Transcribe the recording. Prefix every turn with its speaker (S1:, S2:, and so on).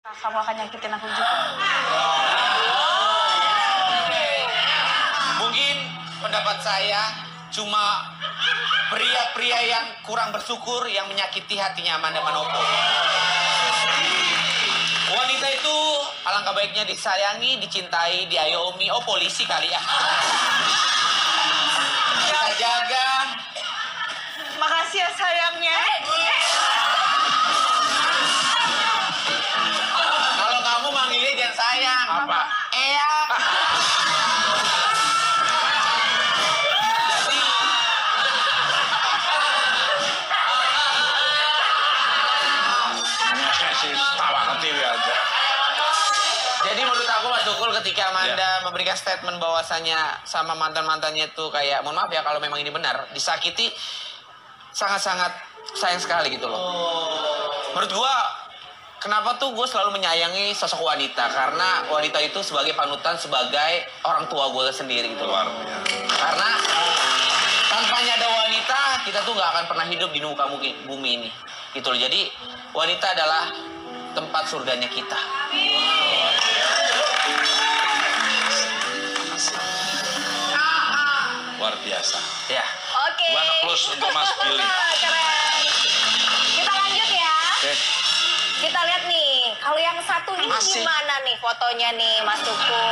S1: kamu akan nyakitin aku juga.
S2: Mungkin pendapat saya cuma pria-pria yang kurang bersyukur yang menyakiti hatinya Amanda Manopo. Wanita itu alangkah baiknya disayangi, dicintai, diayomi. Oh polisi kali ya.
S3: Apa?
S2: Eyang. Jadi, menurut aku Mas Tukul ketika Amanda
S3: Ya.
S2: memberikan statement bahwasannya sama mantan-mantannya tuh kayak mohon maaf ya kalau memang ini benar disakiti sangat-sangat sayang sekali gitu loh. Menurut gua kenapa tuh gue selalu menyayangi sosok wanita karena wanita itu sebagai panutan sebagai orang tua gue sendiri gitu loh. Karena tanpanya ada wanita, kita tuh nggak akan pernah hidup di muka bumi ini. Gitu loh. Jadi wanita adalah tempat surganya kita.
S3: Luar biasa.
S2: Ya.
S4: Oke.
S3: One plus untuk Mas Billy. Masih.
S4: gimana nih fotonya nih Mas Tuku?